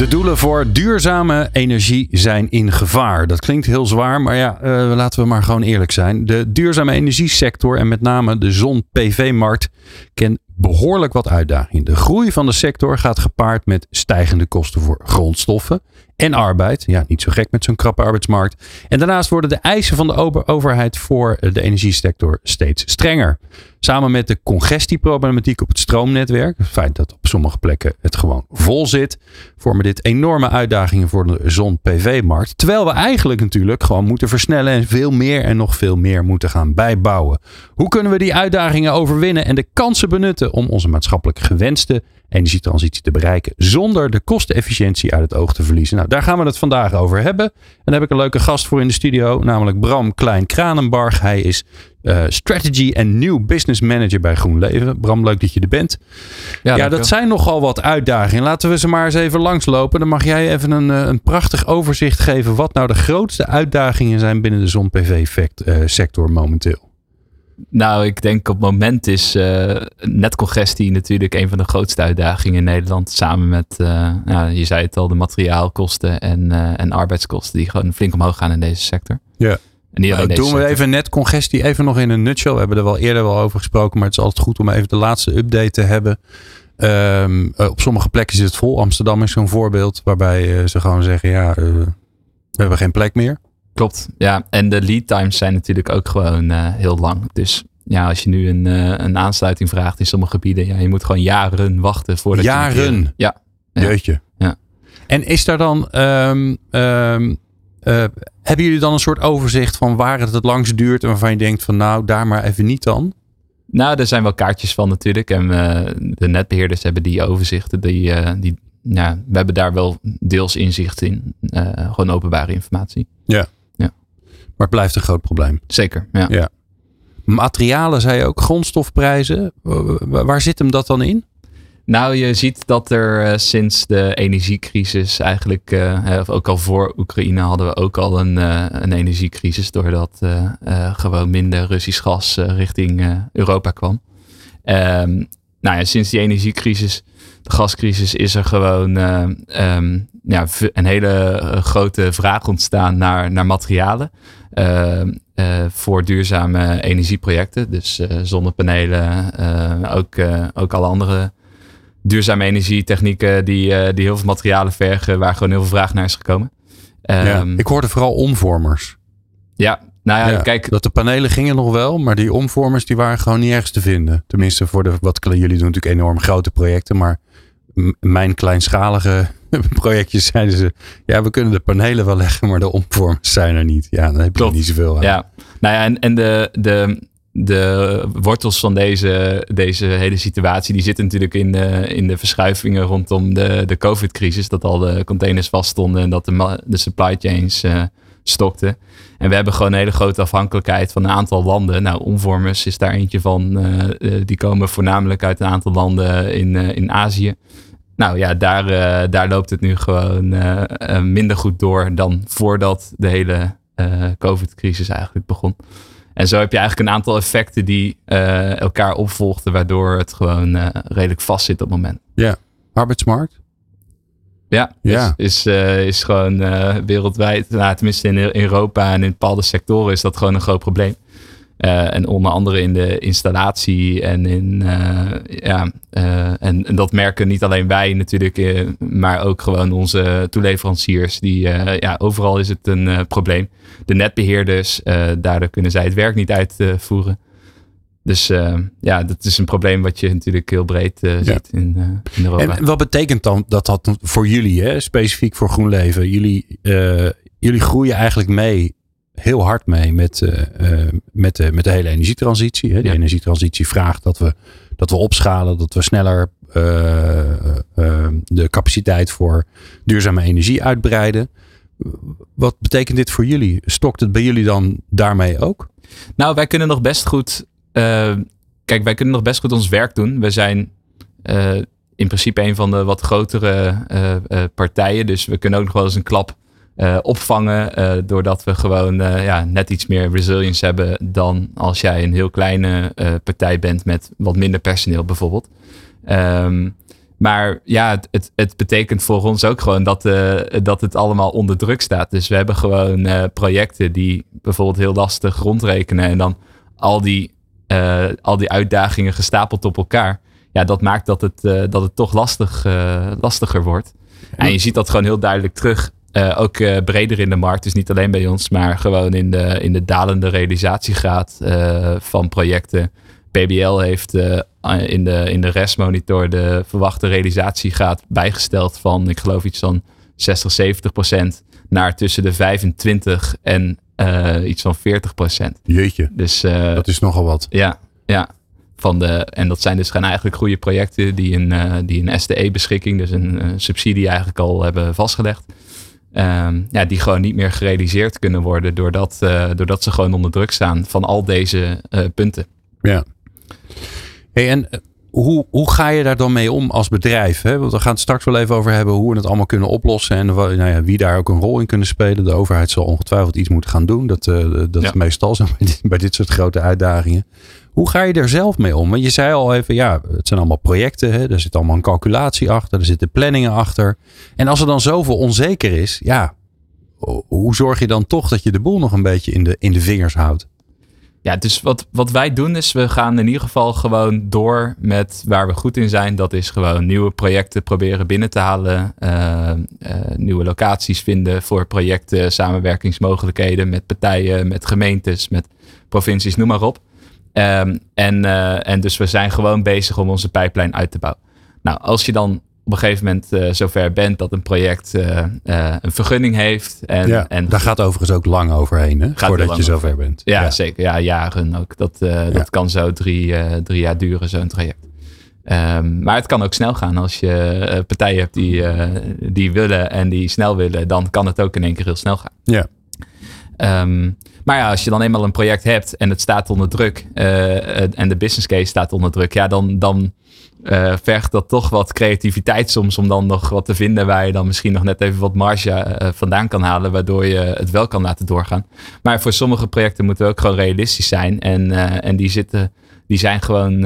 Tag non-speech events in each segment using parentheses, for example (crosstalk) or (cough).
De doelen voor duurzame energie zijn in gevaar. Dat klinkt heel zwaar, maar ja, uh, laten we maar gewoon eerlijk zijn. De duurzame energiesector en met name de zon-PV-markt kent behoorlijk wat uitdagingen. De groei van de sector gaat gepaard met stijgende kosten voor grondstoffen en arbeid. Ja, niet zo gek met zo'n krappe arbeidsmarkt. En daarnaast worden de eisen van de overheid voor de energiesector steeds strenger. Samen met de congestieproblematiek op het stroomnetwerk, het feit dat op sommige plekken het gewoon vol zit, vormen dit enorme uitdagingen voor de zon-PV-markt. Terwijl we eigenlijk natuurlijk gewoon moeten versnellen en veel meer en nog veel meer moeten gaan bijbouwen. Hoe kunnen we die uitdagingen overwinnen en de kansen benutten om onze maatschappelijk gewenste energietransitie te bereiken zonder de kostenefficiëntie uit het oog te verliezen? Nou, daar gaan we het vandaag over hebben. En daar heb ik een leuke gast voor in de studio, namelijk Bram Klein-Kranenbarg. Hij is uh, Strategy en New Business Manager bij GroenLeven. Bram, leuk dat je er bent. Ja, ja dat zijn nogal wat uitdagingen. Laten we ze maar eens even langslopen. Dan mag jij even een, eh, een prachtig overzicht geven wat nou de grootste uitdagingen zijn binnen de zon-PV-sector eh, momenteel. Nou, ik denk op het moment is uh, netcongestie natuurlijk een van de grootste uitdagingen in Nederland. Samen met, uh, ja, je zei het al, de materiaalkosten en, uh, en arbeidskosten die gewoon flink omhoog gaan in deze sector. Ja. En die nou, doen we even net congestie even nog in een nutshell. We hebben er wel eerder wel over gesproken, maar het is altijd goed om even de laatste update te hebben. Um, op sommige plekken zit het vol. Amsterdam is zo'n voorbeeld waarbij ze gewoon zeggen, ja, we hebben geen plek meer. Klopt, ja. En de lead times zijn natuurlijk ook gewoon uh, heel lang. Dus ja, als je nu een, uh, een aansluiting vraagt in sommige gebieden, ja, je moet gewoon jaren wachten voordat jaren. je... Ja. Jeetje. Ja. En is daar dan, um, um, uh, hebben jullie dan een soort overzicht van waar het het langst duurt en waarvan je denkt van nou, daar maar even niet dan? Nou, er zijn wel kaartjes van natuurlijk. En de netbeheerders hebben die overzichten. Die, die, ja, we hebben daar wel deels inzicht in. gewoon openbare informatie. Ja. Maar het blijft een groot probleem. Zeker, ja. ja. Materialen, zei je ook, grondstofprijzen. Waar zit hem dat dan in? Nou, je ziet dat er uh, sinds de energiecrisis eigenlijk, uh, ook al voor Oekraïne hadden we ook al een, uh, een energiecrisis, doordat gewoon minder Russisch gas richting Europa kwam. Um, nou ja, sinds die energiecrisis, de gascrisis, is er gewoon um, ja, een hele grote vraag ontstaan naar, naar materialen. Uh, uh, voor duurzame energieprojecten. Dus uh, zonnepanelen, ook, ook alle andere duurzame energietechnieken die, die heel veel materialen vergen, waar gewoon heel veel vraag naar is gekomen. Ja, um, ik hoorde vooral omvormers. Ja, nou ja, ja, kijk. Dat de panelen gingen nog wel, maar die omvormers die waren gewoon niet ergens te vinden. Tenminste, voor de, wat jullie doen natuurlijk enorm grote projecten, maar mijn kleinschalige projectjes zeiden ze, ja, we kunnen de panelen wel leggen, maar de omvormers zijn er niet. Ja, dan heb je niet zoveel aan. Ja, nou ja, en, en de, de, de wortels van deze, deze hele situatie, die zitten natuurlijk in de, in de verschuivingen rondom de, de COVID-crisis. Dat al de containers vaststonden en dat de, de supply chains uh, stokten. En we hebben gewoon een hele grote afhankelijkheid van een aantal landen. Nou, omvormers is daar eentje van. Uh, die komen voornamelijk uit een aantal landen in, uh, in Azië. Nou ja, daar, uh, daar loopt het nu gewoon uh, uh, minder goed door dan voordat de hele COVID-crisis eigenlijk begon. En zo heb je eigenlijk een aantal effecten die elkaar opvolgden, waardoor het gewoon redelijk vast zit op het moment. Ja, arbeidsmarkt? Ja, ja. Is, is, is gewoon wereldwijd, nou, tenminste in Europa en in bepaalde sectoren, is dat gewoon een groot probleem. Uh, en onder andere in de installatie en in uh, ja, uh, en, en, dat merken niet alleen wij natuurlijk, maar ook gewoon onze toeleveranciers. Die ja, overal is het een probleem. De netbeheerders, daardoor kunnen zij het werk niet uitvoeren. Dus ja, dat is een probleem wat je natuurlijk heel breed ziet in, in Europa. En wat betekent dan dat dat voor jullie, hè, specifiek voor GroenLeven? Jullie, jullie groeien eigenlijk mee heel hard mee met, uh, met, de, met de hele energietransitie. Hè. Die energietransitie vraagt dat we, dat we opschalen, dat we sneller uh, de capaciteit voor duurzame energie uitbreiden. Wat betekent dit voor jullie? Stokt het bij jullie dan daarmee ook? Nou, wij kunnen nog best goed uh, kijk, wij kunnen nog best goed ons werk doen. We zijn uh, in principe een van de wat grotere uh, partijen. Dus we kunnen ook nog wel eens een klap opvangen. doordat we gewoon ja, net iets meer resilience hebben dan als jij een heel kleine partij bent met wat minder personeel bijvoorbeeld. Um, maar ja, het, het, het, betekent voor ons ook gewoon dat, dat het allemaal onder druk staat. Dus we hebben gewoon projecten die bijvoorbeeld heel lastig rondrekenen. En dan al die, al die uitdagingen gestapeld op elkaar. Ja, dat maakt dat het, dat het toch lastig, lastiger wordt. En je ziet dat gewoon heel duidelijk terug. Ook breder in de markt. Dus niet alleen bij ons, maar gewoon in de, in de dalende realisatiegraad van projecten. PBL heeft eh, in de, in de restmonitor de verwachte realisatiegraad bijgesteld van, ik geloof iets van 60, 70 procent naar tussen de 25 en iets van 40 procent. Jeetje, dus, dat is nogal wat. Ja, ja. Van de, en dat zijn dus gaan eigenlijk goede projecten die een, die een SDE-beschikking, dus een subsidie eigenlijk al hebben vastgelegd. Um, ja, die gewoon niet meer gerealiseerd kunnen worden doordat, doordat ze gewoon onder druk staan van al deze punten. Ja. Hey, en eh, hoe, hoe ga je daar dan mee om als bedrijf? Hè? Want we gaan het straks wel even over hebben hoe we het allemaal kunnen oplossen. En nou ja, wie daar ook een rol in kunnen spelen. De overheid zal ongetwijfeld iets moeten gaan doen. Dat, uh, dat is meestal zo bij dit, bij dit soort grote uitdagingen. Hoe ga je er zelf mee om? Want je zei al even, ja, het zijn allemaal projecten. Hè? Er zit allemaal een calculatie achter. Er zitten planningen achter. En als er dan zoveel onzeker is, ja, hoe zorg je dan toch dat je de boel nog een beetje in de, in de vingers houdt? Ja, dus wat, wat wij doen is, we gaan in ieder geval gewoon door met waar we goed in zijn. Dat is gewoon nieuwe projecten proberen binnen te halen. Uh, nieuwe locaties vinden voor projecten, samenwerkingsmogelijkheden met partijen, met gemeentes, met provincies, noem maar op. Um, en, uh, en dus we zijn gewoon bezig om onze pijplijn uit te bouwen. Nou, als je dan op een gegeven moment uh, zover bent dat een project uh, uh, een vergunning heeft. En, ja, en daar gaat overigens ook lang overheen, hè? voordat je zover bent. Ja, ja, zeker. Ja, jaren ook. Dat, dat kan zo drie, drie jaar duren, zo'n traject. Um, maar het kan ook snel gaan. Als je partijen hebt die, die willen en die snel willen, dan kan het ook in één keer heel snel gaan. Ja. Um, maar ja, als je dan eenmaal een project hebt en het staat onder druk en de business case staat onder druk, ja, dan, dan uh, vergt dat toch wat creativiteit soms om dan nog wat te vinden waar je dan misschien nog net even wat marge vandaan kan halen, waardoor je het wel kan laten doorgaan. Maar voor sommige projecten moeten we ook gewoon realistisch zijn en, en die zitten, die zijn gewoon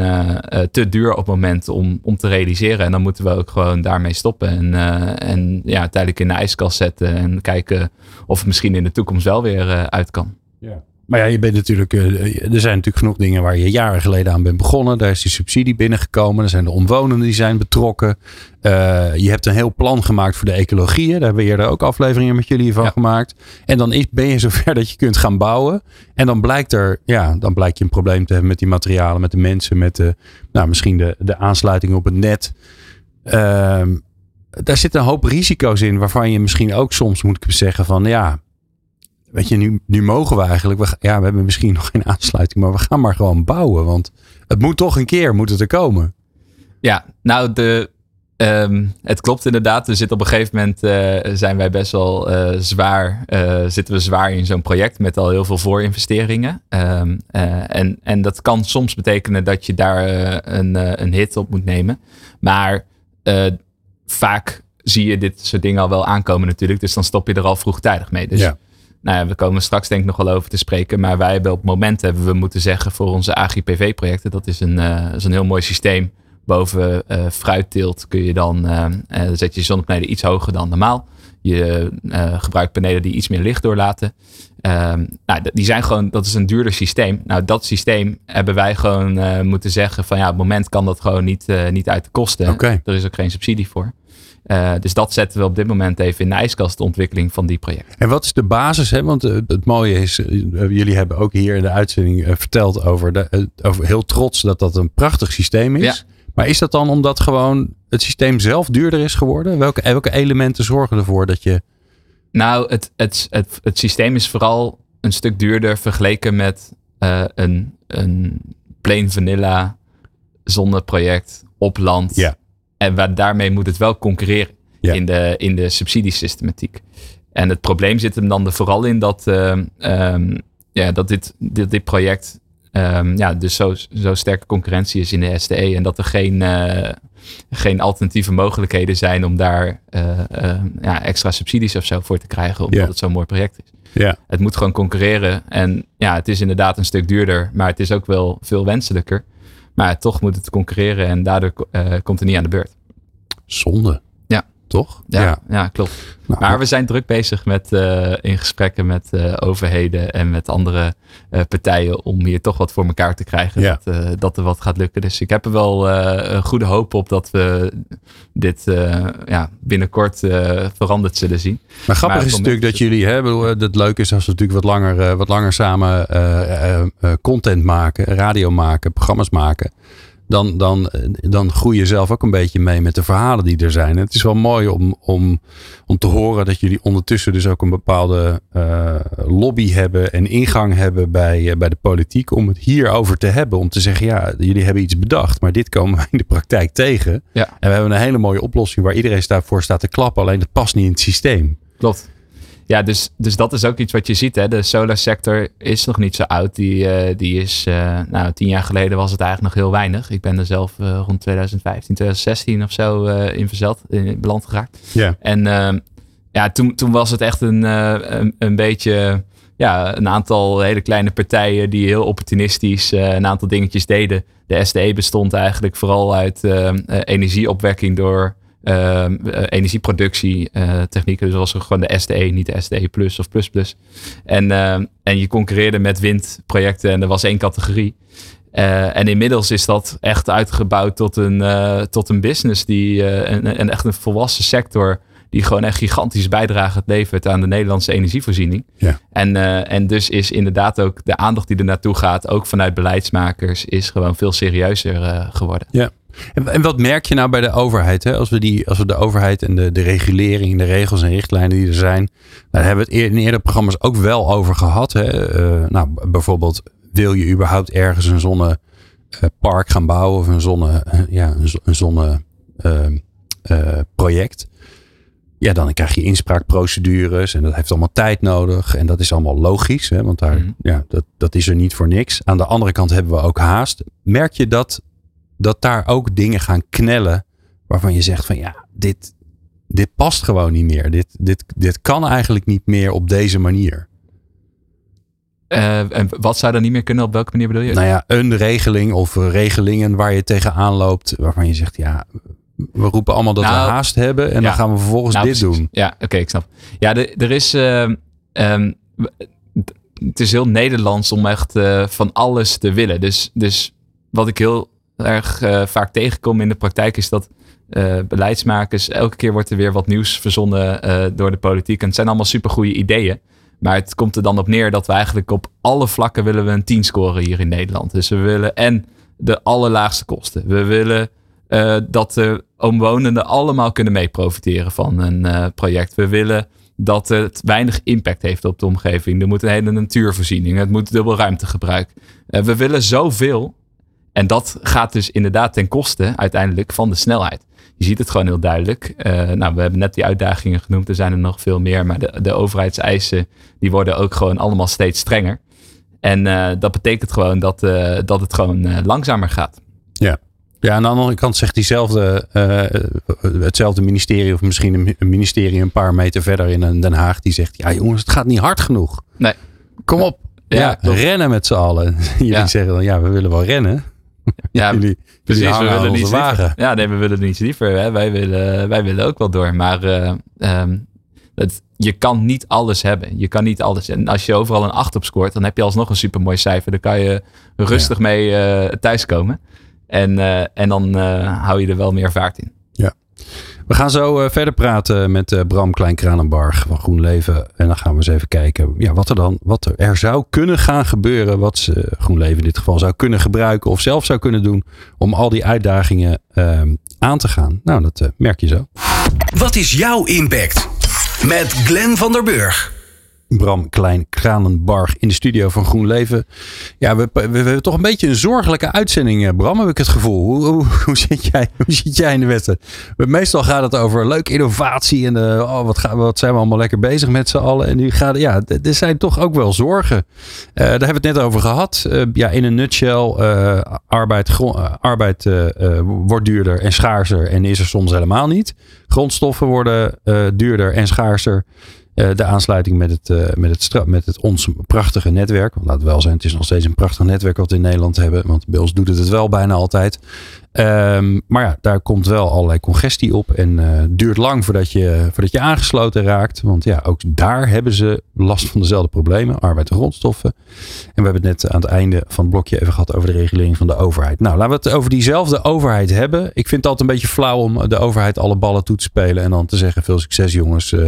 te duur op het moment om, om te realiseren. En dan moeten we ook gewoon daarmee stoppen en, en ja, uiteindelijk in de ijskast zetten en kijken of het misschien in de toekomst wel weer uit kan. Ja. Maar ja, je bent natuurlijk, eh, er zijn natuurlijk genoeg dingen waar je jaren geleden aan bent begonnen. Daar is die subsidie binnengekomen. Er zijn de omwonenden die zijn betrokken. Uh, je hebt een heel plan gemaakt voor de ecologie. Daar hebben we eerder ook afleveringen met jullie van gemaakt. En dan is, ben je zover (laughs) dat je kunt gaan bouwen. En dan blijkt er, ja, dan blijkt je een probleem te hebben met die materialen, met de mensen, met de, nou, misschien de, de aansluiting op het net. Uh, daar zitten een hoop risico's in waarvan je misschien ook soms moet zeggen van ja, weet je, nu, nu mogen we eigenlijk, we, ja, we hebben misschien (laughs) nog geen aansluiting, maar we gaan maar gewoon bouwen. Want het moet toch een keer, moet het er komen. Ja, nou, de, um, het klopt inderdaad. We zitten op een gegeven moment, uh, zijn wij best wel uh, zwaar, uh, zitten we zwaar in zo'n project met al heel veel voorinvesteringen. Um, en, en dat kan soms betekenen dat je daar een, een hit op moet nemen. Maar vaak zie je dit soort dingen al wel aankomen natuurlijk. Dus dan stop je er al vroegtijdig mee. Dus ja nou ja, we komen straks denk ik nog wel over te spreken. Maar wij hebben op het moment hebben we moeten zeggen voor onze AGPV-projecten. Dat is een, uh, is een heel mooi systeem. Boven uh, fruitteelt kun je dan, uh, zet je zonnepanelen iets hoger dan normaal. Je gebruikt panelen die iets meer licht doorlaten. Ehm, nou, die zijn gewoon, dat is een duurder systeem. Nou, dat systeem hebben wij gewoon moeten zeggen van ja, op het moment kan dat gewoon niet, niet uit de kosten. Okay. Er is ook geen subsidie voor. Uh, dus dat zetten we op dit moment even in de ijskast, de ontwikkeling van die projecten. En wat is de basis? Hè? Want uh, het mooie is, uh, jullie hebben ook hier in de uitzending verteld over, de, over heel trots dat dat een prachtig systeem is. Ja. Maar is dat dan omdat gewoon het systeem zelf duurder is geworden? Welke, welke elementen zorgen ervoor dat je. Nou, het, het, het, het systeem is vooral een stuk duurder vergeleken met een, een plain vanilla zonneproject op land. Ja en waar, daarmee moet het wel concurreren in, de, in de subsidiesystematiek. En het probleem zit hem dan er vooral in dat, uh, um, ja, dat dit, dit, dit project ehm, ja, dus zo, zo sterke concurrentie is in de STE. En dat er geen, uh, geen alternatieve mogelijkheden zijn om daar ja, extra subsidies of zo voor te krijgen. Omdat het zo'n mooi project is. Ja. Het moet gewoon concurreren. En ja, het is inderdaad een stuk duurder, maar het is ook wel veel wenselijker. Maar toch moet het concurreren en daardoor komt het niet aan de beurt. Zonde. Ja. Toch? Ja, ja. klopt. Nou, maar we zijn druk bezig met uh, in gesprekken met uh, overheden en met andere uh, partijen om hier toch wat voor elkaar te krijgen. Ja. Dat, dat er wat gaat lukken. Dus ik heb er wel een goede hoop op dat we dit ja, binnenkort veranderd zullen zien. Maar grappig maar is natuurlijk dat jullie, hè, bedoel, dat leuk is als we natuurlijk wat langer, wat langer samen content maken, radio maken, programma's maken dan, dan, dan groei je zelf ook een beetje mee met de verhalen die er zijn. het is wel mooi om, om, om te horen dat jullie ondertussen dus ook een bepaalde uh, lobby hebben en ingang hebben bij, uh, bij de politiek om het hierover te hebben. Om te zeggen, ja, jullie hebben iets bedacht, maar dit komen we in de praktijk tegen. Ja. En we hebben een hele mooie oplossing waar iedereen voor staat te klappen, alleen dat past niet in het systeem. Klopt. Ja, dus, dus dat is ook iets wat je ziet. Hè. De solar sector is nog niet zo oud. Die, uh, die is, uh, nou, tien jaar geleden was het eigenlijk nog heel weinig. Ik ben er zelf uh, rond 2015, 2016 of zo in verzeld, in beland geraakt. Ja. En ehm, ja, toen, toen was het echt een, een, een, beetje, ja, een aantal hele kleine partijen die heel opportunistisch een aantal dingetjes deden. De SDE bestond eigenlijk vooral uit energieopwekking door uh, energieproductie uh, technieken. Er gewoon de SDE, niet de SDE plus of plus plus. En, uh, en je concurreerde met windprojecten en er was één categorie. en inmiddels is dat echt uitgebouwd tot een, tot een business die een, een, echt een volwassen sector die gewoon echt gigantisch bijdrage levert aan de Nederlandse energievoorziening. Ja. En, en dus is inderdaad ook de aandacht die er naartoe gaat, ook vanuit beleidsmakers, is gewoon veel serieuzer geworden. Ja. En, en, wat merk je nou bij de overheid? Hè? Als, we die, als we de overheid en de, de regulering, de regels en richtlijnen die er zijn. Daar hebben we het in eerdere programma's ook wel over gehad. Hè? Uh, nou, bijvoorbeeld, wil je überhaupt ergens een zonnepark gaan bouwen of een zonne, ja, een zonneproject? Uh, ja, dan krijg je inspraakprocedures en dat heeft allemaal tijd nodig. En dat is allemaal logisch, hè? want daar, mm. ja, dat, dat is er niet voor niks. Aan de andere kant hebben we ook haast. Merk je dat dat daar ook dingen gaan knellen waarvan je zegt van ja, dit, dit past gewoon niet meer. Dit, dit, dit kan eigenlijk niet meer op deze manier. Uh, en wat zou dan niet meer kunnen? Op welke manier bedoel je? Nou ja, een regeling of regelingen waar je tegenaan loopt. Waarvan je zegt, ja, we roepen allemaal dat nou, we haast hebben. En ja, dan gaan we vervolgens nou, dit precies. doen. Ja, oké, okay, ik snap. Ja, de, er is... Uh, um, het is heel Nederlands om echt uh, van alles te willen. Dus, dus wat ik heel erg uh, vaak tegenkom in de praktijk is dat uh, beleidsmakers, elke keer wordt er weer wat nieuws verzonnen uh, door de politiek. En het zijn allemaal supergoeie ideeën. Maar het komt er dan op neer dat we eigenlijk op alle vlakken willen we een 10 scoren hier in Nederland. Dus we willen en de allerlaagste kosten. We willen dat de omwonenden allemaal kunnen mee profiteren van een project. We willen dat het weinig impact heeft op de omgeving. Er moet een hele natuurvoorziening. Het moet dubbel ruimtegebruik. we willen zoveel en dat gaat dus inderdaad ten koste uiteindelijk van de snelheid. Je ziet het gewoon heel duidelijk. Uh, nou, we hebben net die uitdagingen genoemd. Er zijn er nog veel meer. Maar de, de overheidseisen die worden ook gewoon allemaal steeds strenger. En uh, dat betekent gewoon dat, uh, dat het gewoon langzamer gaat. Ja. Ja, aan de andere kant zegt diezelfde, hetzelfde ministerie of misschien een ministerie een paar meter verder in Den Haag. Die zegt, ja jongens, het gaat niet hard genoeg. Nee. Kom op. Ja, ja rennen met z'n allen. (laughs) Jullie ja. zeggen dan, ja, we willen wel rennen. Ja, (laughs) jullie, precies. we willen niet wagen. Ja, nee, we willen niet liever. Hè. Wij, willen, wij willen ook wel door. Maar uh, um, het, je kan niet alles hebben. Je kan niet alles. En als je overal een 8 op scoort, dan heb je alsnog een supermooi cijfer. Dan kan je rustig ja. mee uh, thuiskomen. En, uh, en dan hou je er wel meer vaart in. Ja. We gaan zo uh, verder praten met uh, Bram Klein-Kranenbarg van GroenLeven. En dan gaan we eens even kijken ja, wat er dan wat er, zou kunnen gaan gebeuren. Wat ze, GroenLeven in dit geval zou kunnen gebruiken of zelf zou kunnen doen. Om al die uitdagingen uh, aan te gaan. Nou, dat merk je zo. Wat is jouw impact? Met Glenn van der Burg. Bram Klein Kranenbarg in de studio van GroenLeven. Ja, we, we, hebben toch een beetje een zorgelijke uitzending, eh, Bram, heb ik het gevoel. Hoe, hoe, (laughs) hoe, zit, jij, hoe zit jij in de wedstrijd? Meestal gaat het over leuke innovatie en uh, oh, wat, wat zijn we allemaal lekker bezig met z'n allen. En nu gaat, ja, er zijn toch ook wel zorgen. Uh, daar hebben we het net over gehad. Ja, in een nutshell, arbeid, arbeid wordt duurder en schaarser en is er soms helemaal niet. Grondstoffen worden duurder en schaarser. Uh, de aansluiting met het, uh, met, het met het ons prachtige netwerk. Want laat wel zijn, het is nog steeds een prachtig netwerk wat we in Nederland hebben. Want bij ons doet het het wel bijna altijd. Um, maar ja, daar komt wel allerlei congestie op. En uh, duurt lang voordat je, voordat je aangesloten raakt. Want ja, ook daar hebben ze last van dezelfde problemen. Arbeid en grondstoffen. En we hebben het net aan het einde van het blokje even gehad over de regulering van de overheid. Nou, laten we het over diezelfde overheid hebben. Ik vind het altijd een beetje flauw om de overheid alle ballen toe te spelen. En dan te zeggen veel succes jongens. Uh,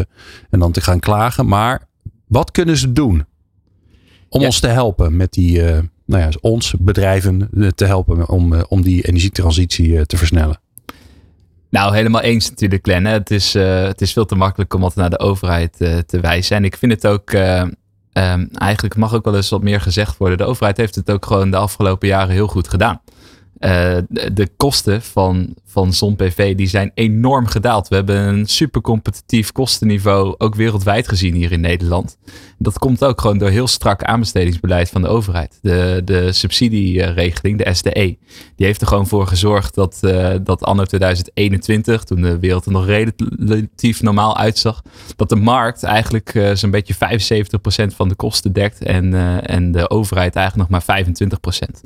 en dan te gaan klagen. Maar wat kunnen ze doen? Om ja. ons te helpen met die... Uh, nou ja, ons bedrijven te helpen om, om die energietransitie te versnellen. Nou, helemaal eens natuurlijk, Glenn. Het is, het is veel te makkelijk om altijd naar de overheid te wijzen. En ik vind het ook, um, eigenlijk mag ook wel eens wat meer gezegd worden. De overheid heeft het ook gewoon de afgelopen jaren heel goed gedaan. Uh, de, kosten van, van zon-PV die zijn enorm gedaald. We hebben een super competitief kostenniveau, ook wereldwijd gezien hier in Nederland. Dat komt ook gewoon door heel strak aanbestedingsbeleid van de overheid. De, de subsidieregeling, de SDE, die heeft er gewoon voor gezorgd dat, uh, dat anno 2021, toen de wereld er nog relatief normaal uitzag, dat de markt eigenlijk uh, zo'n beetje 75% van de kosten dekt en, en de overheid eigenlijk nog maar 25%.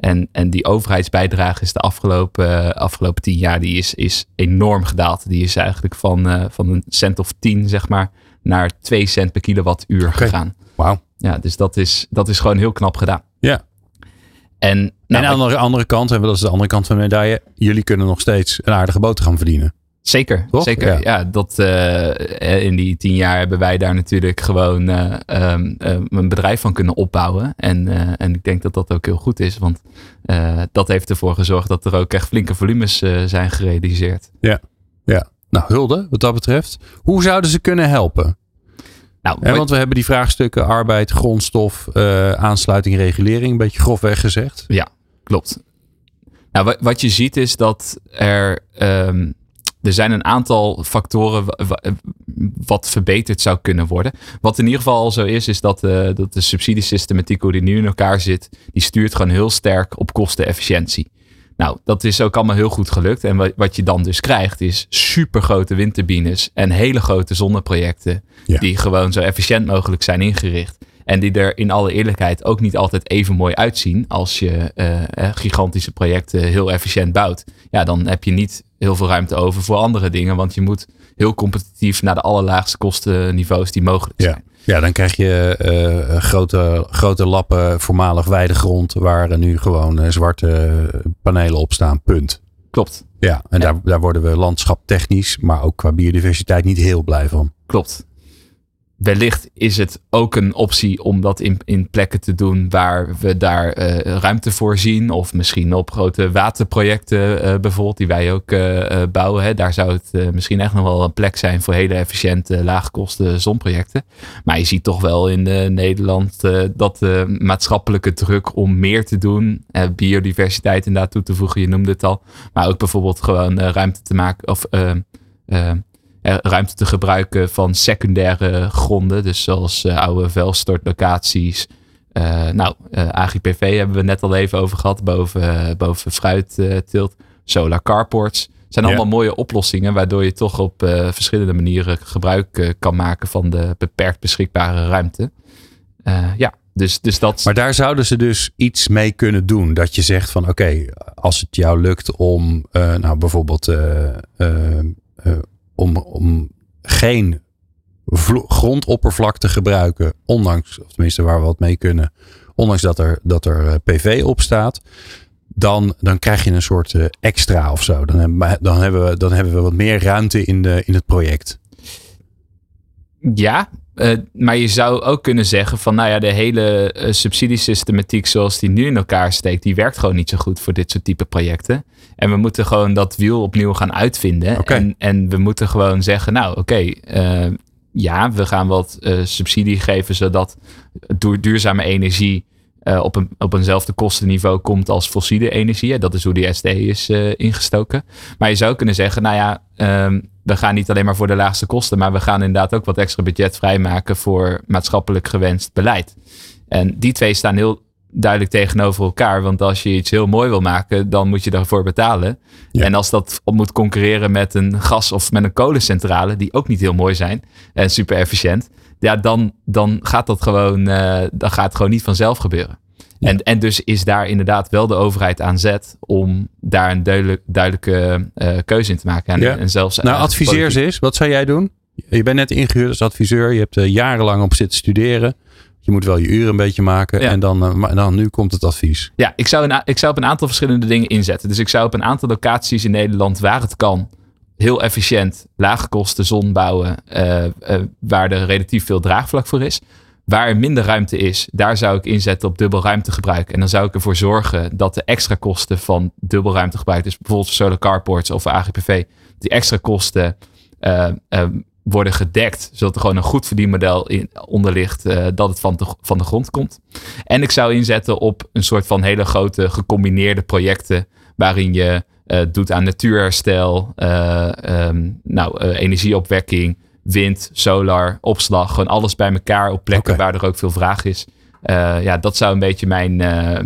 En, en die overheidsbijdrage is de afgelopen, uh, afgelopen tien jaar die is, is enorm gedaald. Die is eigenlijk van, uh, van een cent of tien, zeg maar, naar twee cent per kilowattuur okay. gegaan. Wauw. Ja, dus dat is, dat is gewoon heel knap gedaan. Ja. En, nou, en aan de andere kant, en dat is de andere kant van de medaille, jullie kunnen nog steeds een aardige boter gaan verdienen. Zeker, Toch? zeker. Ja, ja dat, uh, in die tien jaar hebben wij daar natuurlijk gewoon uh, um, uh, een bedrijf van kunnen opbouwen. En, en ik denk dat dat ook heel goed is, want dat heeft ervoor gezorgd dat er ook echt flinke volumes zijn gerealiseerd. Ja, ja. Nou, hulde wat dat betreft. Hoe zouden ze kunnen helpen? Nou, ja, want we hebben die vraagstukken arbeid, grondstof, aansluiting, regulering, een beetje grofweg gezegd. Ja, klopt. Nou, wat je ziet is dat er... Um, er zijn een aantal factoren wat verbeterd zou kunnen worden. Wat in ieder geval al zo is, is dat, uh, dat de subsidiesystematiek, hoe die nu in elkaar zit, die stuurt gewoon heel sterk op kostenefficiëntie. Nou, dat is ook allemaal heel goed gelukt. En wat je dan dus krijgt, is supergrote windturbines en hele grote zonneprojecten. Ja. Die gewoon zo efficiënt mogelijk zijn ingericht. En die er in alle eerlijkheid ook niet altijd even mooi uitzien als je uh, gigantische projecten heel efficiënt bouwt. Ja, dan heb je niet heel veel ruimte over voor andere dingen. Want je moet heel competitief naar de allerlaagste kostenniveaus die mogelijk zijn. Ja, ja dan krijg je uh, grote, grote lappen voormalig weidegrond waar nu gewoon zwarte panelen op staan. Punt. Klopt. Ja, en ja. Daar, daar worden we landschaptechnisch, maar ook qua biodiversiteit niet heel blij van. Klopt wellicht is het ook een optie om dat in, in plekken te doen waar we daar uh, ruimte voor zien. Of misschien op grote waterprojecten uh, bijvoorbeeld, die wij ook uh, bouwen. Hè. Daar zou het misschien echt nog wel een plek zijn voor hele efficiënte, laagkosten zonprojecten. Maar je ziet toch wel in Nederland dat de maatschappelijke druk om meer te doen, biodiversiteit inderdaad toe te voegen, je noemde het al. Maar ook bijvoorbeeld gewoon ruimte te maken of ruimte te gebruiken van secundaire gronden. Dus zoals uh, oude vuilstortlocaties. Uh, nou, AGPV hebben we net al even over gehad. Boven, boven fruitteelt. solar carports. zijn allemaal ja. mooie oplossingen. Waardoor je toch op verschillende manieren gebruik kan maken van de beperkt beschikbare ruimte. ja, dus, dus dat... Maar daar zouden ze dus iets mee kunnen doen. Dat je zegt van oké, okay, als het jou lukt om nou bijvoorbeeld om, om geen grondoppervlak te gebruiken, ondanks, of tenminste waar we wat mee kunnen, ondanks dat er, dat er eh, PV op staat, dan, dan krijg je een soort uh, extra of zo. Dan, hebben, dan, hebben we, dan hebben we wat meer ruimte in, de, in het project. Ja, uh, maar je zou ook kunnen zeggen van, nou ja, de hele uh, subsidiesystematiek zoals die nu in elkaar steekt, die werkt gewoon niet zo goed voor dit soort type projecten. En we moeten gewoon dat wiel opnieuw gaan uitvinden. Okay. En, en we moeten gewoon zeggen, nou oké, okay, uh, ja, we gaan wat subsidie geven zodat duurzame energie uh, op, een, op eenzelfde kostenniveau komt als fossiele energie. Dat is hoe die SDE is uh, ingestoken. Maar je zou kunnen zeggen, nou ja, um, we gaan niet alleen maar voor de laagste kosten, maar we gaan inderdaad ook wat extra budget vrijmaken voor maatschappelijk gewenst beleid. En die twee staan heel duidelijk tegenover elkaar. Want als je iets heel mooi wil maken, dan moet je daarvoor betalen. En als dat moet concurreren met een gas- of met een kolencentrale, die ook niet heel mooi zijn en super efficiënt, ja, dan, dan gaat dat gewoon, uh, dan gaat het gewoon niet vanzelf gebeuren. En, en dus is daar inderdaad wel de overheid aan zet om daar een duidelijk, duidelijke uh, keuze in te maken. En, en zelfs, nou, adviseer ze eens. Wat zou jij doen? Je bent net ingehuurd als adviseur. Je hebt jarenlang op zitten studeren. Je moet wel je uren een beetje maken. En dan, uh, dan nu komt het advies. Ja, ik zou, een, ik zou op een aantal verschillende dingen inzetten. Dus ik zou op een aantal locaties in Nederland waar het kan heel efficiënt, lage kosten zon bouwen, uh, uh, waar er relatief veel draagvlak voor is. Waar er minder ruimte is, daar zou ik inzetten op dubbel ruimtegebruik. En dan zou ik ervoor zorgen dat de extra kosten van dubbel ruimtegebruik, dus bijvoorbeeld voor solar carports of AGPV, die extra kosten uh, worden gedekt, zodat er gewoon een goed verdienmodel in, onder ligt, dat het van de, van de grond komt. En ik zou inzetten op een soort van hele grote gecombineerde projecten, waarin je uh, doet aan natuurherstel, uh, um, nou, uh, energieopwekking, wind, solar, opslag. Gewoon alles bij elkaar op plekken okay. waar er ook veel vraag is. ja, dat zou een beetje mijn,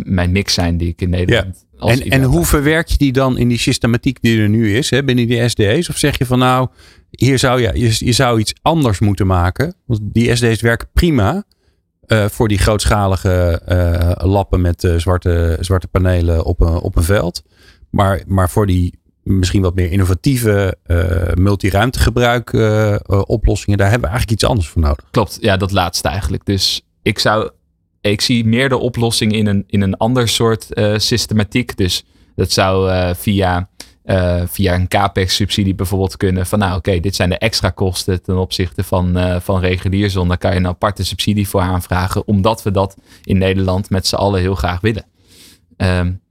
mijn mix zijn die ik in Nederland. Ja. En, en hoe verwerk je die dan in die systematiek die er nu is hè, binnen die SD's? Of zeg je van nou, hier zou je, je, je zou iets anders moeten maken. Want die SD's werken prima. Uh, voor die grootschalige uh, lappen met uh, zwarte, zwarte panelen op een, op een veld. Maar, maar voor die misschien wat meer innovatieve uh, multiruimtegebruik uh, oplossingen, daar hebben we eigenlijk iets anders voor nodig. Klopt, ja, dat laatste eigenlijk. Dus ik zou, ik zie meer de oplossing in een, in een ander soort systematiek. Dus dat zou via, via een CAPEX-subsidie bijvoorbeeld kunnen. Van nou, oké, dit zijn de extra kosten ten opzichte van, van regulier zon. Daar kan je een aparte subsidie voor aanvragen, omdat we dat in Nederland met z'n allen heel graag willen. Um,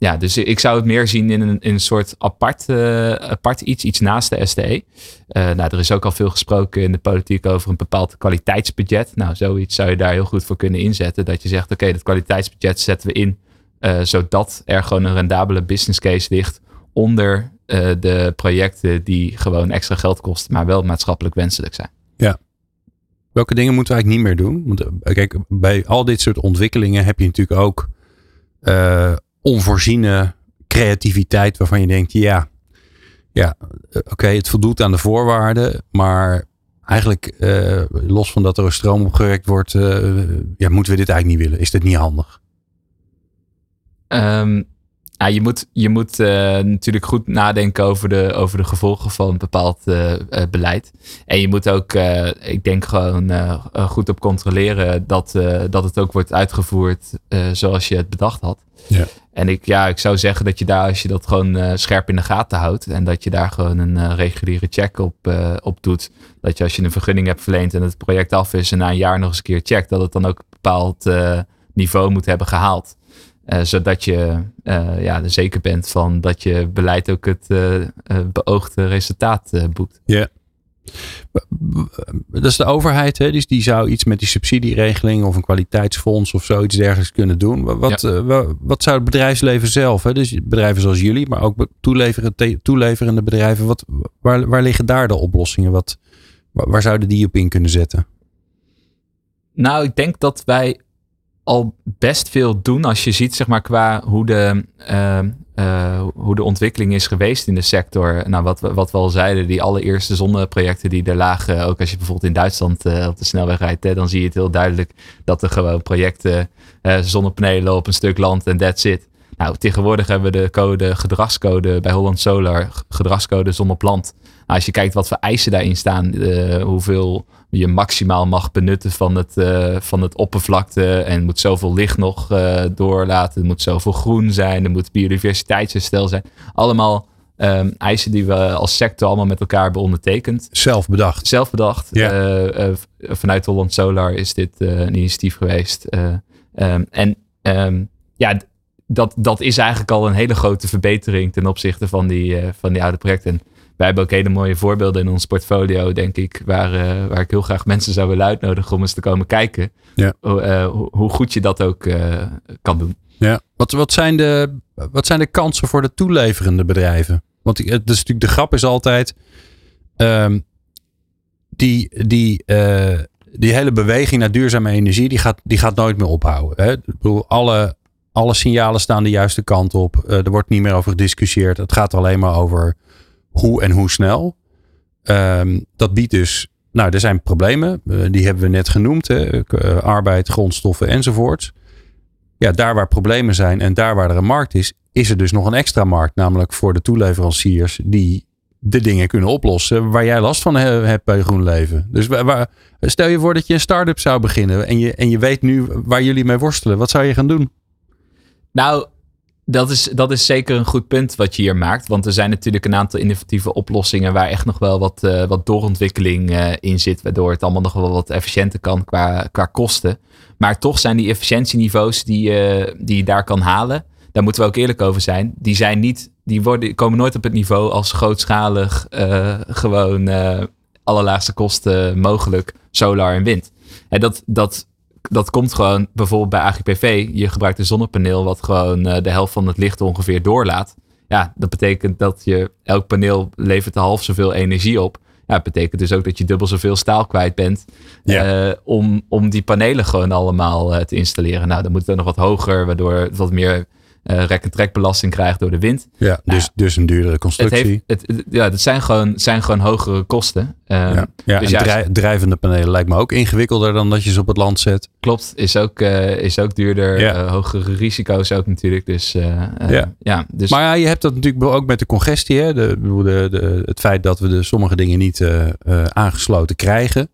ja, dus ik zou het meer zien in een, in een soort apart, uh, apart iets, iets naast de SDE. Uh, nou, er is ook al veel gesproken in de politiek over een bepaald kwaliteitsbudget. Nou, zoiets zou je daar heel goed voor kunnen inzetten. Dat je zegt, oké, dat kwaliteitsbudget zetten we in, uh, zodat er gewoon een rendabele business case ligt onder de projecten die gewoon extra geld kosten, maar wel maatschappelijk wenselijk zijn. Ja. Welke dingen moeten we eigenlijk niet meer doen? Want kijk, bij al dit soort ontwikkelingen heb je natuurlijk ook onvoorziene creativiteit waarvan je denkt, ja, ja oké, het voldoet aan de voorwaarden, maar eigenlijk uh, los van dat er een stroom opgewekt wordt, uh, ja, moeten we dit eigenlijk niet willen? Is dit niet handig? Um, ja, je moet, je moet uh, natuurlijk goed nadenken over de, over de gevolgen van een bepaald uh, beleid. En je moet ook, ik denk gewoon goed op controleren dat, dat het ook wordt uitgevoerd zoals je het bedacht had. Ja. En ik, ja, ik zou zeggen dat je daar, als je dat gewoon scherp in de gaten houdt en dat je daar gewoon een reguliere check op, op doet. Dat je als je een vergunning hebt verleend en het project af is en na een jaar nog eens een keer checkt, dat het dan ook een bepaald niveau moet hebben gehaald. Uh, zodat je uh, ja, er zeker bent van dat je beleid ook het uh, beoogde resultaat boekt. Ja. Dat is de overheid, hè? Dus die zou iets met die subsidieregeling of een kwaliteitsfonds of zoiets dergelijks kunnen doen. Wat, ja. wat zou het bedrijfsleven zelf, hè? dus bedrijven zoals jullie, maar ook toeleverende, toeleverende bedrijven, wat, waar, waar liggen daar de oplossingen? Wat, waar zouden die op in kunnen zetten? Nou, ik denk dat wij al best veel doen als je ziet, zeg maar, qua hoe de, uh, uh, hoe de ontwikkeling is geweest in de sector. Nou, wat, wat we al zeiden, die allereerste zonneprojecten die er lagen, ook als je bijvoorbeeld in Duitsland uh, op de snelweg rijdt, hè, dan zie je het heel duidelijk dat er gewoon projecten, zonnepanelen op een stuk land en that's it. Nou, tegenwoordig hebben we de code gedragscode bij Holland Solar, gedragscode zonneplant. Nou, als je kijkt wat voor eisen daarin staan, hoeveel je maximaal mag benutten van het, uh, van het oppervlakte. En moet zoveel licht nog uh, doorlaten. Er moet zoveel groen zijn. Er moet biodiversiteitsherstel zijn. Allemaal um, eisen die we als sector allemaal met elkaar hebben ondertekend. Zelf bedacht. Zelf bedacht. Uh, vanuit Holland Solar is dit een initiatief geweest. Um, en um, ja, dat, dat is eigenlijk al een hele grote verbetering ten opzichte van die, van die oude projecten wij hebben ook hele mooie voorbeelden in ons portfolio, denk ik, waar, uh, waar ik heel graag mensen zou willen uitnodigen om eens te komen kijken. Ja. Uh, hoe goed je dat ook uh, kan doen. Ja. Wat, wat, zijn de, wat zijn de kansen voor de toeleverende bedrijven? Want het is natuurlijk de grap is altijd. Um, die, die, die hele beweging naar duurzame energie, die gaat, die gaat nooit meer ophouden. Hè? Ik bedoel, alle, alle signalen staan de juiste kant op. er wordt niet meer over gediscussieerd. Het gaat alleen maar over hoe en hoe snel. Um, dat biedt dus, nou, er zijn problemen. Uh, die hebben we net genoemd. Hè? Uh, arbeid, grondstoffen enzovoort. Ja, daar waar problemen zijn en daar waar er een markt is, is er dus nog een extra markt. Namelijk voor de toeleveranciers die de dingen kunnen oplossen waar jij last van hebt bij GroenLeven. Dus waar, stel je voor dat je een start-up zou beginnen en je, en je weet nu waar jullie mee worstelen. Wat zou je gaan doen? Nou, dat is, dat is zeker een goed punt wat je hier maakt. Want er zijn natuurlijk een aantal innovatieve oplossingen waar echt nog wel wat, uh, wat doorontwikkeling uh, in zit. Waardoor het allemaal nog wel wat efficiënter kan qua, qua kosten. Maar toch zijn die efficiëntieniveaus die, uh, die je daar kan halen. Daar moeten we ook eerlijk over zijn. Die, zijn niet, die worden, komen nooit op het niveau als grootschalig gewoon allerlaagste kosten mogelijk solar en wind. En dat, dat dat komt gewoon bijvoorbeeld bij AGPV. Je gebruikt een zonnepaneel wat gewoon uh, de helft van het licht ongeveer doorlaat. Ja, dat betekent dat je elk paneel levert de half zoveel energie op. Ja, dat betekent dus ook dat je dubbel zoveel staal kwijt bent ja. uh, om, om die panelen gewoon allemaal uh, te installeren. Nou, dan moet het nog wat hoger, waardoor het wat meer uh, rek- en trekbelasting krijgt door de wind. Ja, dus, nou, dus een duurdere constructie. Het heeft, het, het, ja, dat zijn gewoon, zijn gewoon hogere kosten. Um, ja, ja dus en drijvende panelen lijkt me ook ingewikkelder dan dat je ze op het land zet. Klopt, is ook, uh, is ook duurder. Ja. Uh, hogere risico's ook natuurlijk. Dus, ja. ja, dus... Maar ja, je hebt dat natuurlijk ook met de congestie. Hè? De, de, de, het feit dat we de sommige dingen niet aangesloten krijgen.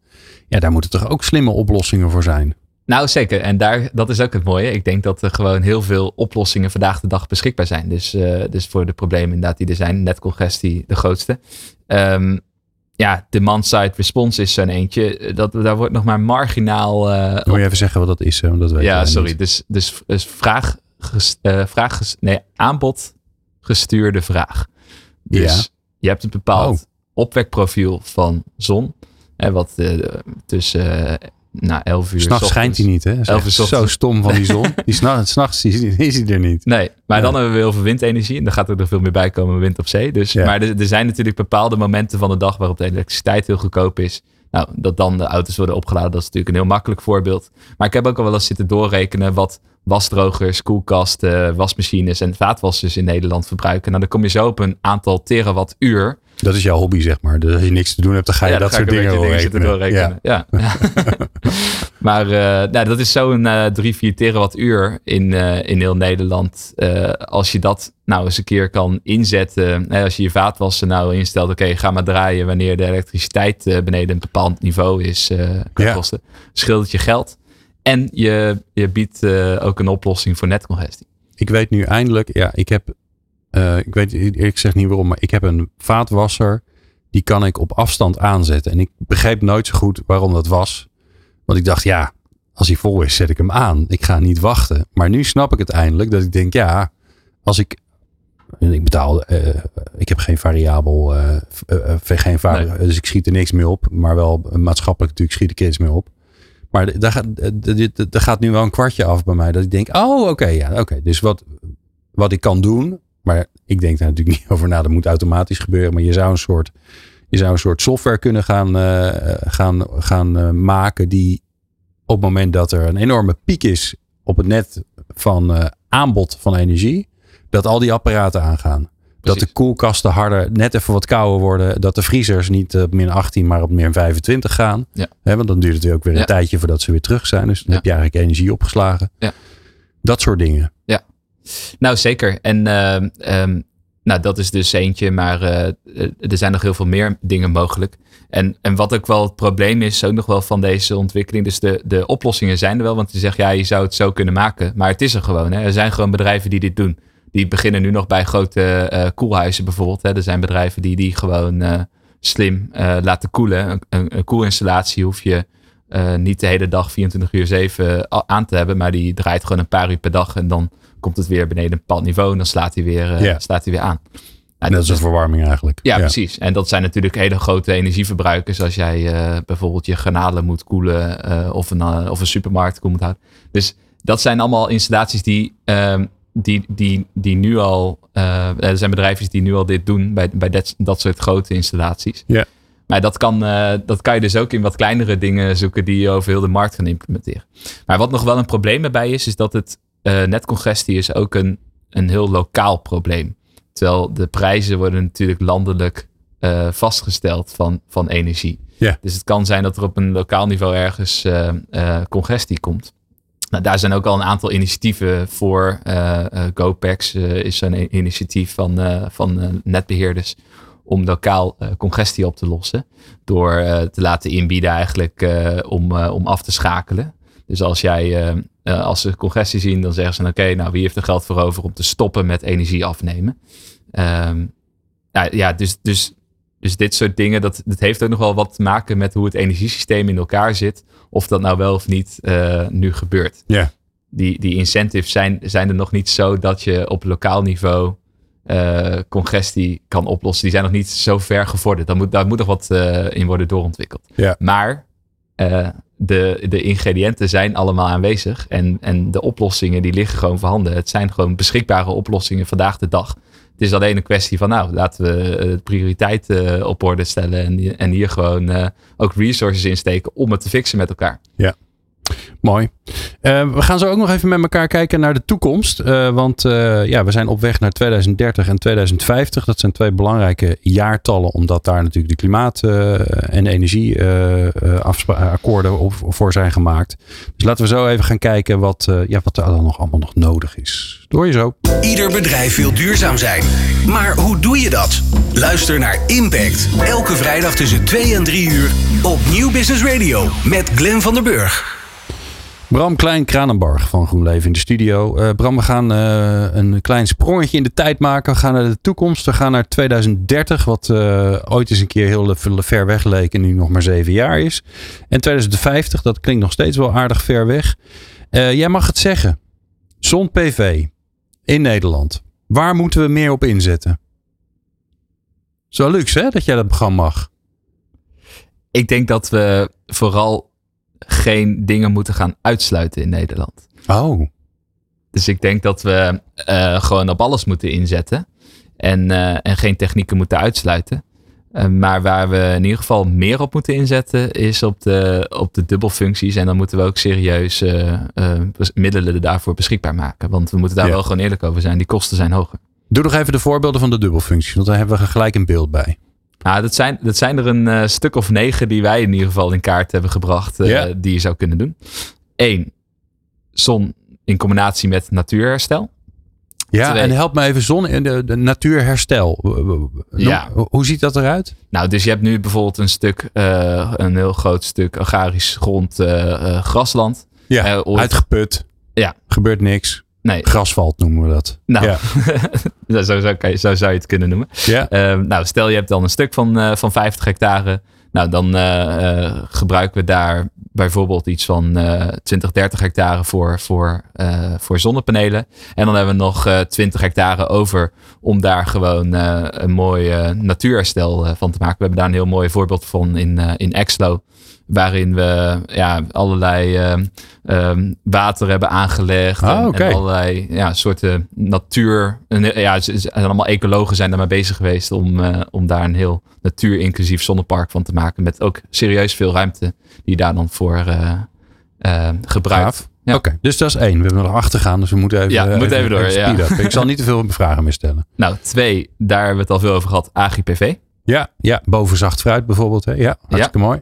Ja, daar moeten toch ook slimme oplossingen voor zijn. Nou, zeker. En daar, dat is ook het mooie. Ik denk dat er gewoon heel veel oplossingen vandaag de dag beschikbaar zijn. Dus, uh, dus voor de problemen inderdaad die er zijn. Netcongestie de grootste. Um, ja, demand-side response is zo'n eentje. Dat, daar wordt nog maar marginaal... Uh, Moet je even zeggen wat dat is? Hè? Dat weet ja, sorry. Niet. Dus, dus, dus vraag, uh, vraag nee, aanbod gestuurde vraag. Dus ja. je hebt een bepaald oh. opwekprofiel van zon. Hè, wat uh, tussen nou, 11 uur. S'nachts schijnt hij niet, hè? 11 uur zo stom van die zon. (laughs) die s'nachts is, is hij er niet. Nee, maar ja. dan hebben we heel veel windenergie. En dan gaat er nog veel meer bij komen wind op zee. Dus, Ja. Maar er, er zijn natuurlijk bepaalde momenten van de dag waarop de elektriciteit heel goedkoop is. Nou, dat dan de auto's worden opgeladen, dat is natuurlijk een heel makkelijk voorbeeld. Maar ik heb ook al wel eens zitten doorrekenen wat wasdrogers, koelkasten, wasmachines en vaatwassers in Nederland verbruiken. Nou, dan kom je zo op een aantal terawattuur. Dat is jouw hobby, zeg maar. Dus als je niks te doen hebt, dan ga je Ja, dat soort dingen beetje zitten doorrekenen. doorrekenen. Ja. (laughs) (laughs) maar eh, nou, dat is zo'n eh 3, 4 terawattuur in, eh, in heel Nederland. Als je dat nou eens een keer kan inzetten. Hè, als je je vaatwassen nou instelt. Oké, ga maar draaien wanneer de elektriciteit beneden een bepaald niveau is. kan Ja. kosten. Scheelt het je geld. En je, je biedt ook een oplossing voor netcongestie. Ik weet nu eindelijk, ja, ik heb, eh, ik weet ik zeg niet waarom, maar ik heb een vaatwasser. Die kan ik op afstand aanzetten. En ik begreep nooit zo goed waarom dat was. Want ik dacht, ja, als hij vol is, zet ik hem aan. Ik ga niet wachten. Maar nu snap ik het eindelijk. Dat ik denk, ja, als ik. Ik betaal, eh, ik heb geen variabel, eh, geen vari Nee. dus ik schiet er niks mee op. Maar wel maatschappelijk natuurlijk schiet ik er iets mee op. Maar daar gaat, daar gaat nu wel een kwartje af bij mij. Dat ik denk, oh oké, ja, oké. Dus wat, wat ik kan doen, maar ik denk daar natuurlijk (laughs) niet over na. Dat moet automatisch gebeuren. Maar je zou een soort, je zou een soort software kunnen gaan, eh, gaan, gaan eh, maken die op het moment dat er een enorme piek is op het net van eh, aanbod van energie, dat al die apparaten aangaan. Dat de koelkasten harder, net even wat kouder worden. Dat de vriezers niet op min 18, maar op min 25 gaan. Ja. Want dan duurt het weer ook weer een Ja. tijdje voordat ze weer terug zijn. Dus dan Ja. heb je eigenlijk energie opgeslagen. Ja. Dat soort dingen. Nou, zeker. En ehm, ehm, nou, dat is dus eentje, maar eh, er zijn nog heel veel meer dingen mogelijk. En, en wat ook wel het probleem is, ook nog wel van deze ontwikkeling. Dus de, de oplossingen zijn er wel, want je zegt ja, je zou het zo kunnen maken. Maar het is er gewoon. Hè. Er zijn gewoon bedrijven die dit doen. Die beginnen nu nog bij grote eh koelhuizen bijvoorbeeld. Hè. Er zijn bedrijven die die gewoon eh, slim laten koelen. Een, een, koelinstallatie hoef je niet de hele dag 24 uur 7 a- aan te hebben. Maar die draait gewoon een paar uur per dag. En dan komt het weer beneden een bepaald niveau. En dan slaat hij weer, eh, slaat hij weer aan. Ja, dat is een verwarming eigenlijk. Ja, precies. En dat zijn natuurlijk hele grote energieverbruikers als jij eh, bijvoorbeeld je garnalen moet koelen eh, of, een, uh, of een supermarkt koel moet houden. Dus dat zijn allemaal installaties die, ehm, die, die, die nu al, er zijn bedrijven die nu al dit doen bij, bij dat, dat soort grote installaties. Ja. Maar dat kan, dat kan je dus ook in wat kleinere dingen zoeken die je over heel de markt gaan implementeren. Maar wat nog wel een probleem erbij is, is dat het netcongestie is ook een, een heel lokaal probleem. Terwijl de prijzen worden natuurlijk landelijk uh, vastgesteld van, van energie. Ja. Dus het kan zijn dat er op een lokaal niveau ergens uh, uh, congestie komt. Nou, daar zijn ook al een aantal initiatieven voor. GoPax is zo'n initiatief van, van netbeheerders om lokaal congestie op te lossen. Door te laten inbieden eigenlijk om, om af te schakelen. Dus als jij uh, als ze congestie zien, dan zeggen ze: Oké, nou wie heeft er geld voor over om te stoppen met energie afnemen? Um, ja, ja, dus, dus, dus dit soort dingen, dat, dat heeft ook nog wel wat te maken met hoe het energiesysteem in elkaar zit. Of dat nou wel of niet uh, nu gebeurt. Ja. Die, die incentives zijn, zijn er nog niet zo dat je op lokaal niveau uh, congestie kan oplossen. Die zijn nog niet zo ver gevorderd. Daar moet, daar moet nog wat in worden doorontwikkeld. Ja. Maar de, de ingrediënten zijn allemaal aanwezig. En, en de oplossingen die liggen gewoon voorhanden. Het zijn gewoon beschikbare oplossingen vandaag de dag. Het is alleen een kwestie van, nou, laten we uh, prioriteit uh, op orde stellen. En, en hier gewoon ook resources insteken om het te fixen met elkaar. Ja. Mooi. Uh, we gaan zo ook nog even met elkaar kijken naar de toekomst. Uh, want uh, ja, we zijn op weg naar 2030 en 2050. Dat zijn twee belangrijke jaartallen, omdat daar natuurlijk de klimaat- en energieakkoorden voor zijn gemaakt. Dus laten we zo even gaan kijken wat, ja, wat er dan nog allemaal nog nodig is. Door je zo. Ieder bedrijf wil duurzaam zijn. Maar hoe doe je dat? Luister naar Impact. Elke vrijdag tussen 2 en 3 uur op Nieuw Business Radio met Glenn van der Burg. Bram Klein-Kranenbarg van GroenLeven in de studio. Uh, Bram, we gaan uh, een klein sprongetje in de tijd maken. We gaan naar de toekomst. We gaan naar 2030, wat uh, ooit eens een keer heel ver weg leek en nu nog maar zeven jaar is. En 2050, dat klinkt nog steeds wel aardig ver weg. jij mag het zeggen. Zon-PV in Nederland. Waar moeten we meer op inzetten? Zo luxe hè, dat jij dat programma mag. Ik denk dat we vooral geen dingen moeten gaan uitsluiten in Nederland. Oh. Dus ik denk dat we uh, gewoon op alles moeten inzetten. En, uh, en geen technieken moeten uitsluiten. Uh, maar waar we in ieder geval meer op moeten inzetten, is op de, op de dubbelfuncties. En dan moeten we ook serieus middelen daarvoor beschikbaar maken. Want we moeten daar ja. wel gewoon eerlijk over zijn. Die kosten zijn hoger. Doe nog even de voorbeelden van de dubbelfuncties, want daar hebben we gelijk een beeld bij. Nou, dat zijn, dat zijn er een uh, stuk of negen die wij in ieder geval in kaart hebben gebracht. Uh, ja. Die je zou kunnen doen. Eén, zon in combinatie met natuurherstel. Ja, Twee. en help me even zon in de, de natuurherstel. Ja. Hoe ziet dat eruit? Nou, dus je hebt nu bijvoorbeeld een stuk, uh, een heel groot stuk agrarisch grond, grasland. Ja, uitgeput. Ja. Gebeurt niks. Nee. Grasvalt noemen we dat. Nou, ja. (laughs) zo, zou je het kunnen noemen. Ja. Uh, nou, stel je hebt dan een stuk van, uh, van 50 hectare. Nou, dan uh, gebruiken we daar bijvoorbeeld iets van 20, 30 hectare voor, voor, voor zonnepanelen. En dan hebben we nog 20 hectare over om daar gewoon een mooi natuurherstel van te maken. We hebben daar een heel mooi voorbeeld van in, in Exlo waarin we ja, allerlei uh, um, water hebben aangelegd. Ah, en, okay. en, allerlei ja, soorten natuur. En, ja, ze allemaal ecologen zijn daarmee bezig geweest om, uh, om daar een heel natuurinclusief zonnepark van te maken. Met ook serieus veel ruimte die daar dan voor uh, gebruikt. Ja. Oké, okay, dus dat is één. We hebben nog achter gaan, dus we moeten even, ja, we moeten even, even door. Even ja. Ik zal niet te veel (laughs) vragen meer stellen. Nou, twee, daar hebben we het al veel over gehad. AGPV. Ja, ja boven zacht fruit bijvoorbeeld. Hè? Ja, hartstikke mooi.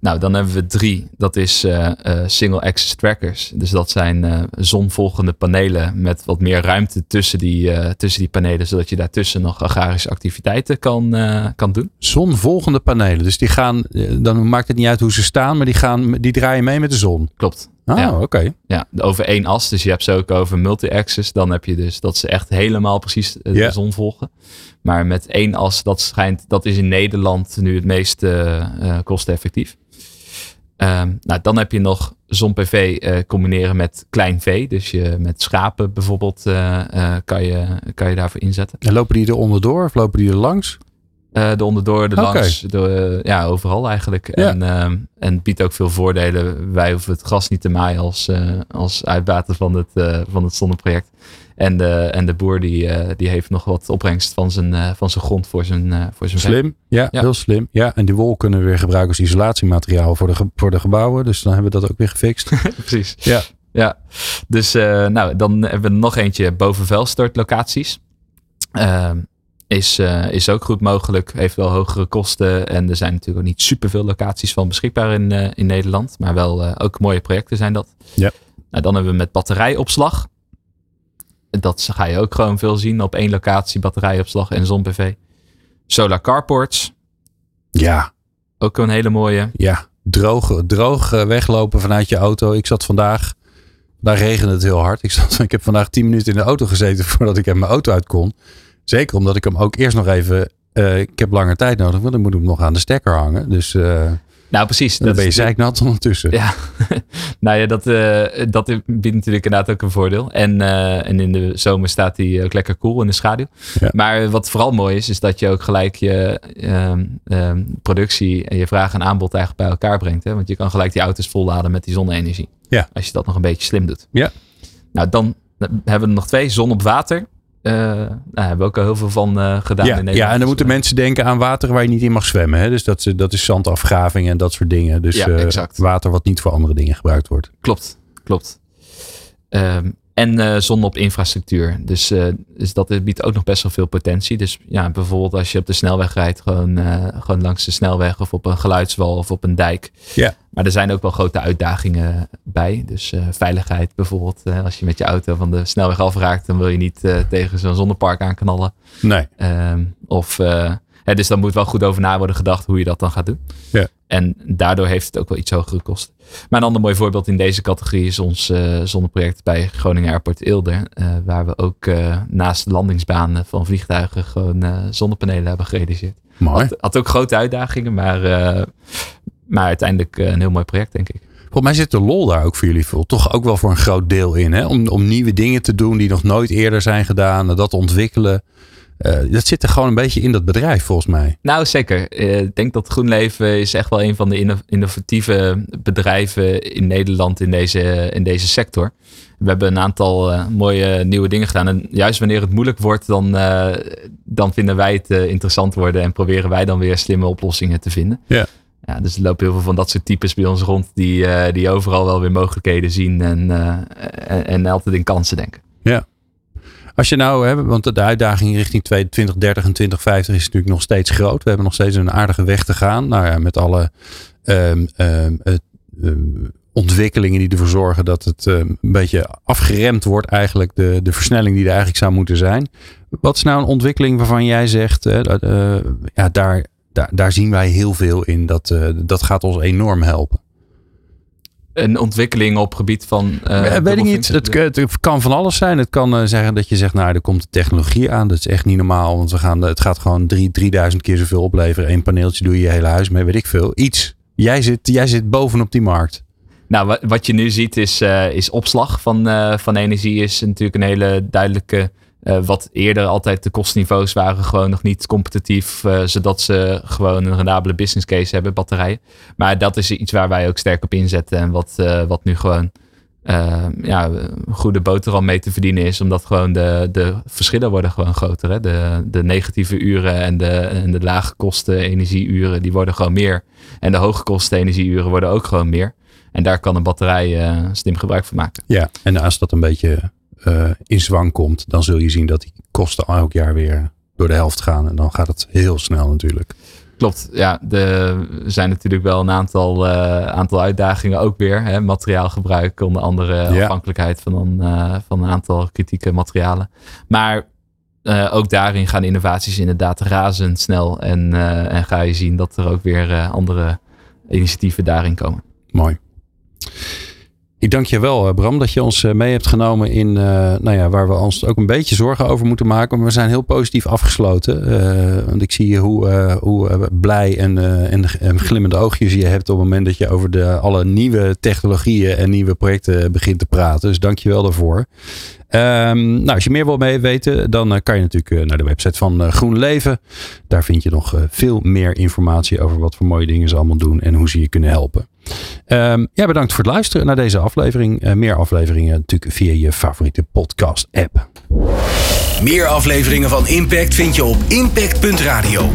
Nou, dan hebben we drie. Dat is uh, uh, single access trackers. Dus dat zijn uh, zonvolgende panelen met wat meer ruimte tussen die, tussen die panelen, zodat je daartussen nog agrarische activiteiten kan, kan doen. Zonvolgende panelen. Dus die gaan, dan maakt het niet uit hoe ze staan, maar die, gaan, die draaien mee met de zon. Klopt. Ah, ja. oké. Okay. Ja, over één as. Dus je hebt ze ook over multi-axis. Dan heb je dus dat ze echt helemaal precies de Yeah. zon volgen. Maar met één as, dat schijnt, dat is in Nederland nu het meest uh, uh, kosteneffectief. Um, nou, dan heb je nog zon-PV combineren met klein vee. Dus je, met schapen bijvoorbeeld kan, je, kan je daarvoor inzetten. En lopen die er onderdoor of lopen die er langs? De onderdoor, de langs, de, ja, overal eigenlijk. En, uh, en biedt ook veel voordelen. Wij hoeven het gas niet te maaien als, als uitbater van het, van het zonneproject. En de, en de boer die, die heeft nog wat opbrengst van zijn, van zijn grond voor zijn, voor zijn Slim, ja, ja, heel slim. Ja, en die wol kunnen we weer gebruiken als isolatiemateriaal voor de, voor de gebouwen. Dus dan hebben we dat ook weer gefixt. (laughs) Precies. Ja. ja. Dus nou, dan hebben we nog eentje boven vuilstortlocaties. Ehm, is, uh, is ook goed mogelijk. Heeft wel hogere kosten. En er zijn natuurlijk ook niet superveel locaties van beschikbaar in, uh, in Nederland. Maar wel uh, ook mooie projecten zijn dat. Ja. Nou, dan hebben we met batterijopslag. Dat ga je ook gewoon veel zien op één locatie. Batterijopslag en zon-PV. Solar carports. Ja. Ook een hele mooie. Ja, droog, droog weglopen vanuit je auto. Ik zat vandaag, daar regende het heel hard. Ik, zat, (laughs) ik heb vandaag tien minuten in de auto gezeten (laughs) voordat ik mijn auto uit kon. Zeker omdat ik hem ook eerst nog even. Uh, ik heb langer tijd nodig, want dan moet ik hem nog aan de stekker hangen. Dus. Uh, nou, precies. Dan dat ben je zeiknat ondertussen. Ja, (laughs) nou ja, dat, uh, dat biedt natuurlijk inderdaad ook een voordeel. En, en in de zomer staat hij ook lekker cool in de schaduw. Ja. Maar wat vooral mooi is, is dat je ook gelijk je ehm, ehm, productie en je vraag en aanbod eigenlijk bij elkaar brengt. Hè? Want je kan gelijk die auto's volladen met die zonne-energie. Ja. Als je dat nog een beetje slim doet. Ja. Nou, dan hebben we nog twee. Zon op water. Uh, nou, hebben we ook al heel veel van uh, gedaan ja, in Nederland. Ja, en dan moeten mensen denken aan water waar je niet in mag zwemmen. Hè? Dus dat, dat is zandafgraving en dat soort dingen. Dus ja, uh, water wat niet voor andere dingen gebruikt wordt. Klopt, klopt. Um, en uh, zon op infrastructuur. Dus, uh, dus dat biedt ook nog best wel veel potentie. Dus ja, bijvoorbeeld als je op de snelweg rijdt, gewoon, uh, gewoon langs de snelweg of op een geluidswal of op een dijk. Ja. Maar er zijn ook wel grote uitdagingen bij. Dus veiligheid bijvoorbeeld. als je met je auto van de snelweg afraakt, dan wil je niet tegen zo'n zonnepark aanknallen. Nee. Ehm, of Hè, dus daar moet wel goed over na worden gedacht hoe je dat dan gaat doen. Ja. En daardoor heeft het ook wel iets hogere kosten. Maar een ander mooi voorbeeld in deze categorie is ons uh, zonneproject bij Groningen Airport Eelde. Uh, waar we ook uh, naast de landingsbanen van vliegtuigen gewoon zonnepanelen hebben gerealiseerd. Mooi. Had, had ook grote uitdagingen, maar, maar uiteindelijk een heel mooi project, denk ik. Volgens mij zit de lol daar ook voor jullie veel. Toch ook wel voor een groot deel in. Hè? Om, om nieuwe dingen te doen die nog nooit eerder zijn gedaan. Dat ontwikkelen. Uh, dat zit er gewoon een beetje in dat bedrijf volgens mij. Nou zeker. Uh, ik denk dat GroenLeven is echt wel een van de innovatieve bedrijven in Nederland in deze, in deze sector. We hebben een aantal uh, mooie nieuwe dingen gedaan. En juist wanneer het moeilijk wordt, dan, dan vinden wij het interessant worden. En proberen wij dan weer slimme oplossingen te vinden. Ja. Ja, dus er lopen heel veel van dat soort types bij ons rond. Die, die overal wel weer mogelijkheden zien. En, en, en altijd in kansen denken. Ja. Als je nou, hè, want de uitdaging richting 2030 en 2050 is natuurlijk nog steeds groot. We hebben nog steeds een aardige weg te gaan. Nou ja, met alle um, um, um, ontwikkelingen die ervoor zorgen dat het een beetje afgeremd wordt, eigenlijk de, de versnelling die er eigenlijk zou moeten zijn. Wat is nou een ontwikkeling waarvan jij zegt, uh, ja, daar, daar, zien wij heel veel in. Dat, uh, dat gaat ons enorm helpen een ontwikkeling op gebied van. Uh, weet ik niet. Het, het, kan van alles zijn. Het kan uh, zeggen dat je zegt, nou, er komt de technologie aan. Dat is echt niet normaal. Want we gaan, het gaat gewoon drie, 3000 keer zoveel opleveren. Eén paneeltje doe je je hele huis mee, weet ik veel. Iets. Jij zit, jij zit bovenop die markt. Nou, wat je nu ziet is, uh, is opslag van, van energie. Is natuurlijk een hele duidelijke uh, wat eerder altijd de kostniveaus waren gewoon nog niet competitief, uh, zodat ze gewoon een rendabele business case hebben, batterijen. Maar dat is iets waar wij ook sterk op inzetten en wat, uh, wat nu gewoon ja, goede boterham mee te verdienen is, omdat gewoon de, de verschillen worden gewoon groter. Hè? De, de negatieve uren en de, en de lage kosten energieuren, die worden gewoon meer. En de hoge kosten energieuren worden ook gewoon meer. En daar kan een batterij slim gebruik van maken. Ja, en als dat een beetje uh, in zwang komt, dan zul je zien dat die kosten elk jaar weer door de helft gaan. En dan gaat het heel snel natuurlijk. Klopt, ja. Er zijn natuurlijk wel een aantal, uh, aantal uitdagingen ook weer. Hè? Materiaalgebruik, onder andere ja. afhankelijkheid van een, uh, van een aantal kritieke materialen. Maar uh, ook daarin gaan innovaties inderdaad razendsnel. En, en ga je zien dat er ook weer andere initiatieven daarin komen. Mooi. Ik dank je wel, Bram, dat je ons mee hebt genomen in nou ja, waar we ons ook een beetje zorgen over moeten maken. Maar we zijn heel positief afgesloten. want ik zie hoe, hoe blij en, en, en, glimmende oogjes je hebt op het moment dat je over de, alle nieuwe technologieën en nieuwe projecten begint te praten. Dus dank je wel daarvoor. Um, nou, als je meer wil mee weten, dan kan je natuurlijk naar de website van Groen Leven. Daar vind je nog veel meer informatie over wat voor mooie dingen ze allemaal doen en hoe ze je kunnen helpen. Um, ja, bedankt voor het luisteren naar deze aflevering. meer afleveringen natuurlijk via je favoriete podcast app. Meer afleveringen van Impact vind je op impact.radio.